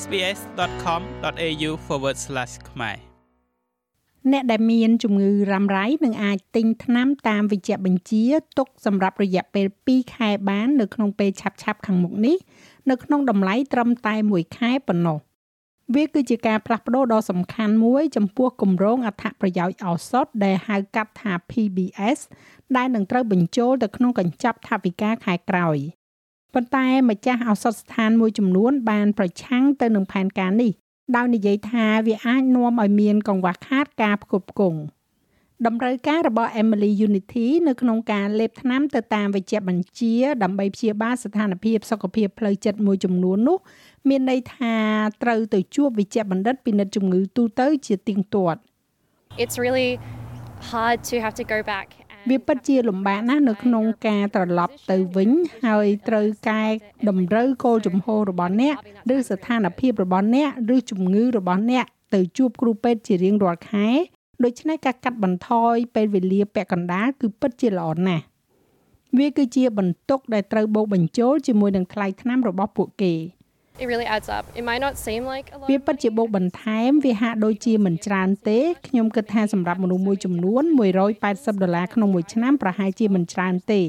sbs.com.au/ ខ្មែរអ្នកដែលមានជំងឺរ៉ាំរ៉ៃនឹងអាចទិញថ្នាំតាមវិជ្ជបញ្ជាទុកសម្រាប់រយៈពេល2ខែបាននៅក្នុងពេលឆាប់ៗខាងមុខនេះនៅក្នុងតម្លៃត្រឹមតែ1ខែប៉ុណ្ណោះវាគឺជាការផ្លាស់ប្ដូរដ៏សំខាន់មួយចំពោះគម្រោងអត្ថប្រយោជន៍ឱសថដែលហៅកាត់ថា PBS ដែលនឹងត្រូវបញ្ចូលទៅក្នុងកញ្ចប់ថវិកាខែក្រោយ ប៉ុន្តែម្ចាស់ឱសថស្ថានមួយចំនួនបានប្រឆាំងទៅនឹងផែនការនេះដោយនិយាយថាវាអាចនាំឲ្យមានកង្វះខាតការផ្គត់ផ្គង់តម្រូវការរបស់ Emily Unity នៅក្នុងការលេបថ្នាំទៅតាមវិជ្ជបញ្ជាដើម្បីព្យាបាលស្ថានភាពសុខភាពផ្លូវចិត្តមួយចំនួននោះ មានន័យថាត្រូវទៅជួបវិជ្ជបណ្ឌិតពិនិត្យជំងឺទូទៅជាទៀងទាត់ It's really hard to have to go back វាពិតជាលំបាកណាស់នៅក្នុងការត្រឡប់ទៅវិញ ហើយត្រូវកែតម្រូវគោលជំហររបស់អ្នកឬស្ថានភាពរបស់អ្នកឬជំងឺរបស់អ្នកទៅជួបគ្រូពេទ្យជារៀងរាល់ខែដូច្នេះការកាត់បន្ថយពេលវេលាពាក់កណ្ដាលគឺពិតជាល្អណាស់វាគឺជាបន្ទុកដែលត្រូវបូកបញ្ចូលជាមួយនឹងថ្លៃថ្នាំរបស់ពួកគេ It really adds up. It might not seem like a lot. វាពិតជាបូកបន្ថែមវាហាក់ដូចជាមិនច្រើនទេខ្ញុំគិតថាសម្រាប់មនុស្សមួយចំនួន180ដុល្លារក្នុងមួយឆ្នាំប្រហែលជាមិនច្រើនទេ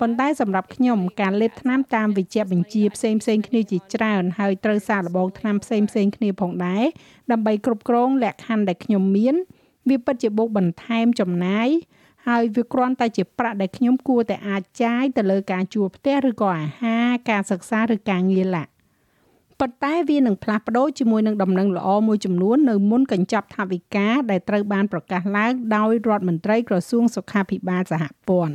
ប៉ុន្តែសម្រាប់ខ្ញុំការលេបថ្នាំតាមវិជ្ជបញ្ជាផ្សេងផ្សេងគ្នាជាច្រើនហើយត្រូវសារលបងថ្នាំផ្សេងផ្សេងគ្នាផងដែរដើម្បីគ្រប់គ្រងលក្ខខណ្ឌដែលខ្ញុំមានវាពិតជាបូកបន្ថែមចំណាយហើយវាគ្រាន់តែជាប្រាក់ដែលខ្ញុំគួរតែអាចចាយទៅលើការជួលផ្ទះឬក៏អាហារការសិក្សាឬការងារឡាក់ ប៉ុន្តែវានឹងផ្លាស់ប្ដូរជាមួយនឹងដំណឹងល្អមួយចំនួននៅមុនកញ្ចប់ថវិកាដែលត្រូវបានប្រកាសឡើងដោយរដ្ឋមន្ត្រីក្រសួងសុខាភិបាលសហព័ន្ធ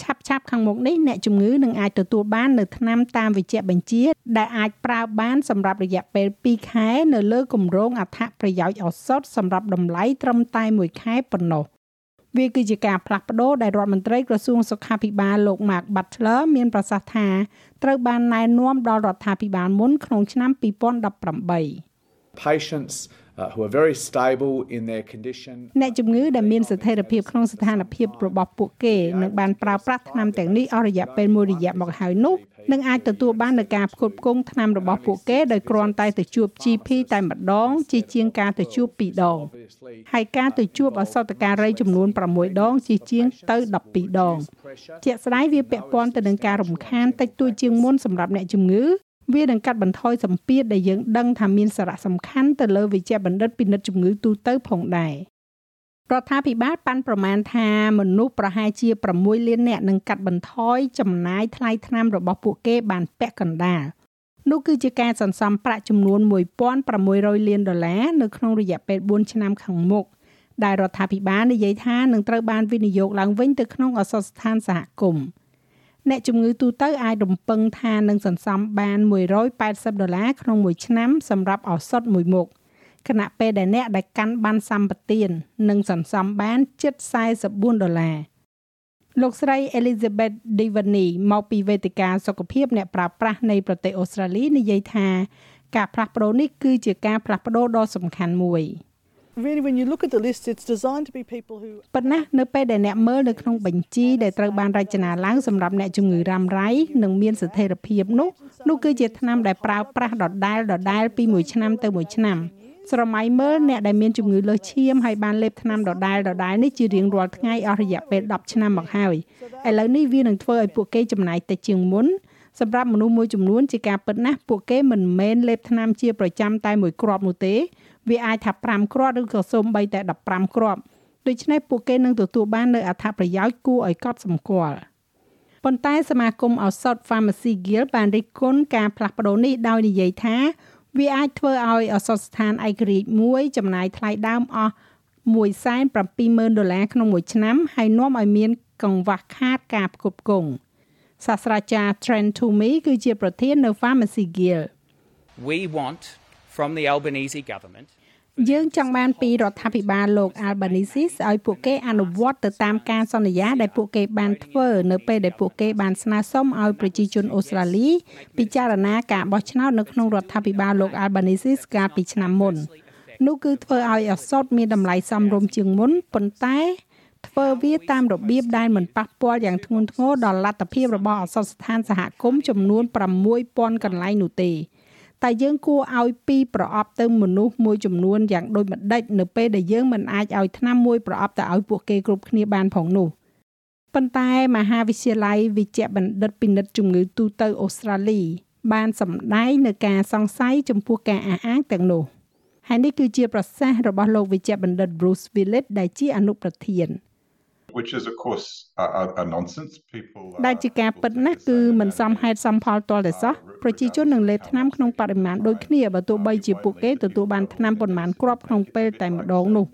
ឆាប់ឆាប់ខាងមុខនេះអ្នកជំងឺនឹងអាចទទួលបាននៅថ្នាំតាមវិជ្ជបញ្ជា ដែលអាចប្រើបានសម្រាប់រយៈពេល2ខែ នៅលើគម្រោងអត្ថប្រយោជន៍ឱសថសម្រាប់តម្លៃត្រឹមតែ1ខែប៉ុណ្ណោះ វាគឺជាការផ្លាស់ប្ដូរដែលរដ្ឋមន្ត្រីក្រសួងសុខាភិបាលលោក Mark Butler មានប្រសាសន៍ថាត្រូវបានណែនាំដល់រដ្ឋាភិបាលមុនក្នុងឆ្នាំ2018 Patients uh, who are very stable in their condition អ្នកជំងឺដែលមានស្ថិរភាពក្នុងស្ថានភាពរបស់ពួកគេនឹងបានប្រើប្រាស់ថ្នាំទាំងនេះអស់រយៈពេលមួយរយៈមកហើយនោះនឹងអាចទទួលបាននូវការផ្គត់ផ្គង់ថ្នាំរបស់ពួកគេដោយគ្រាន់តែទៅជួប GP តែម្ដង ជាជាងការទៅជួប2ដងហើយការទៅជួបអសតការីចំនួន6ដង ជាជាងទៅ12ដងជាក់ស្ដែងវាពាក់ព័ន្ធទៅនឹងការរំខានតិចតួចជាងមុនសម្រាប់អ្នកជំងឺ វានឹងកាត់បន្ថយសម្ពាធដែលយើងដឹងថាមានសារៈសំខាន់ទៅលើវិជ្ជាបណ្ឌិតពិនិត្យជំងឺទូទៅផងដែររដ្ឋាភិបាលប៉ាន់ប្រមាណថាមនុស្សប្រហែលជា6លាននាក់នឹងកាត់បន្ថយចំណាយថ្លៃថ្នាំរបស់ពួកគេបានពាក់កណ្ដាលនោះគឺជាការសន្សំប្រាក់ចំនួន1600លានដុល្លារនៅក្នុងរយៈពេល4ឆ្នាំខាងមុខដែលរដ្ឋាភិបាលនិយាយថានឹងត្រូវបានវិនិយោគឡើងវិញទៅក្នុងអសរស្ថានសហគមន៍ អ្នកជំងឺទូទៅអាចរំពឹងថានឹងសន្សំបាន180ដុល្លារក្នុងមួយឆ្នាំសម្រាប់ឱសថមួយមុខខណៈពេលដែលអ្នកដែលកាន់បានសម្បទាននឹងសន្សំបានជិត44ដុល្លារលោកស្រី Elizabeth Divani មកពីវេទិកាសុខភាពអ្នកប្រើប្រាស់នៃប្រទេសអូស្ត្រាលីនិយាយថាការផ្លាស់ប្ដូរនេះគឺជាការផ្លាស់ប្ដូរដ៏សំខាន់មួយ។ really when you look at the list it's designed to be people who ប៉ុន្តែនៅពេលដែលអ្នកមើលនៅក្នុងបញ្ជីដែលត្រូវបានរចនាឡើងសម្រាប់អ្នកជំងឺរ៉ាំរ៉ៃនិងមានស្ថិរភាពនោះនោះគឺជាថ្នាំដែលប្រើប្រាស់ដដែលដដែលពីមួយឆ្នាំទៅមួយឆ្នាំស្រមៃមើលអ្នកដែលមានជំងឺលើសឈាមហើយបានលេបថ្នាំដដែលដដែលនេះជារៀងរាល់ថ្ងៃអស់រយៈពេល10ឆ្នាំមកហើយឥឡូវនេះវានឹងធ្វើឲ្យពួកគេចំណាយតិចជាងមុន សម្រាប់មនុស្សមួយចំនួនជាការពិតណាស់ពួកគេមិនមែនលេបថ្នាំជាប្រចាំតែមួយគ្រាប់នោះទេ វាអាចថា5គ្រាប់ឬក៏សូម្បីតែ15គ្រាប់ដូច្នេះពួកគេនឹងទទួលបាននូវអត្ថប្រយោជន៍គួរឲ្យកត់សម្គាល់ប៉ុន្តែសមាគមឱសថ Pharmacy Guild បានរិះគន់ការផ្លាស់ប្ដូរនេះដោយនិយាយថា វាអាចធ្វើឲ្យឱសថស្ថានឯករាជ្យមួយចំណាយថ្លៃដើមអស់170,000ដុល្លារក្នុងមួយឆ្នាំហើយនាំឲ្យមានកង្វះខាតការផ្គត់ផ្គង់ សាស្ត្រាចារ្យ Trent Toomey គឺជាប្រធាននៅ Pharmacy Guild We want from the Albanese government យើងចង់បានពីរដ្ឋាភិបាលលោក Albanese ឲ្យពួកគេអនុវត្តទៅតាមការសន្យាដែលពួកគេបានធ្វើនៅពេលដែលពួកគេបានស្នើសុំឲ្យប្រជាជនអូស្ត្រាលីពិចារណាការបោះឆ្នោតនៅក្នុងរដ្ឋាភិបាលលោក Albanese កាលពីឆ្នាំមុននោះគឺធ្វើឲ្យអសត់មានតម្លៃសមរម្យជាងមុនប៉ុន្តែ ធ្វើវាតាមរបៀបដែលមិនប៉ះពាល់យ៉ាងធ្ងន់ធ្ងរដល់លទ្ធភាពរបស់អសត់ស្ថានសហគមន៍ចំនួន6000កន្លែងនោះទេតែយើងគួរឲ្យពីប្រអប់ទៅមនុស្សមួយចំនួនយ៉ាងដូចម្ដេចនៅពេលដែលយើងមិនអាចឲ្យថ្នាំមួយប្រអប់ទៅឲ្យពួកគេគ្រប់គ្នាបានផងនោះប៉ុន្តែមហាវិទ្យាល័យវិជ្ជបណ្ឌិតពិនិត្យជំងឺទូទៅអូស្ត្រាលី បានសម្ដែងនៅការសង្ស័យចំពោះការអះអាងទាំងនោះហើយនេះគឺជាប្រសាសន៍របស់លោកវិជ្ជបណ្ឌិត Bruce Willett ដែលជាអនុប្រធាន which is of course a, a, a nonsense people ដែលជាការពិតណាស់គឺមិនសមហេតុសមផលទាល់តែសោះប្រជាជននឹងលេបថ្នាំក្នុងបរិមាណដូចគ្នាបើទោះបីជាពួកគេទទួលបានថ្នាំប៉ុន្មានគ្រាប់ក្នុងពេលតែម្ដងនោះ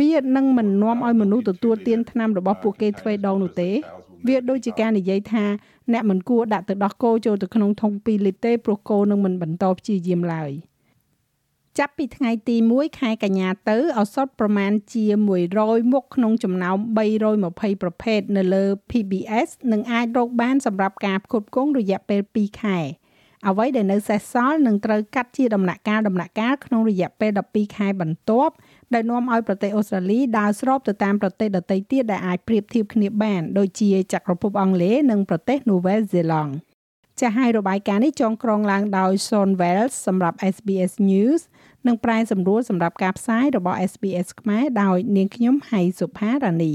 វានឹងមិននាំឲ្យមនុស្សទទួលទានថ្នាំរបស់ពួកគេទ្វេដងនោះទេវាដូចជាការនិយាយថាអ្នកមិនគួរដាក់ទៅដោះគោចូលទៅក្នុងធុង2លីត្រទេព្រោះគោនឹងមិនបន្តព្យាយាមឡើយ។ ចាប់ពីថ្ងៃទី1ខែកញ្ញាទៅឱសថប្រមាណជា100មុខក្នុងចំណោម320ប្រភេទនៅលើ PBS នឹងអាចរកបានសម្រាប់ការផ្គត់ផ្គង់រយៈពេល2ខែអ្វីដែលនៅសេសសល់នឹងត្រូវកាត់ជាដំណាក់កាលដំណាក់កាលក្នុងរយៈពេល12ខែបន្ទាប់ដែលនាំឲ្យប្រទេសអូស្ត្រាលីដើរស្របទៅតាមប្រទេសដទៃទៀតដែលអាចប្រៀបធៀបគ្នាបានដូចជាចក្រភពអង់គ្លេសនិងប្រទេសនូវែលសេឡង់ចាស់ហើយរបាយការណ៍នេះចងក្រងឡើងដោយ Son Wells សម្រាប់ SBS News និងប្រែសម្រួលសម្រាប់ការផ្សាយរបស់ SBS ខ្មែរដោយនាងខ្ញុំហៃសុផារ៉ានី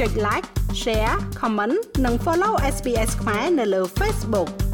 ចុច like share comment និង follow SBS ខ្មែរនៅលើ Facebook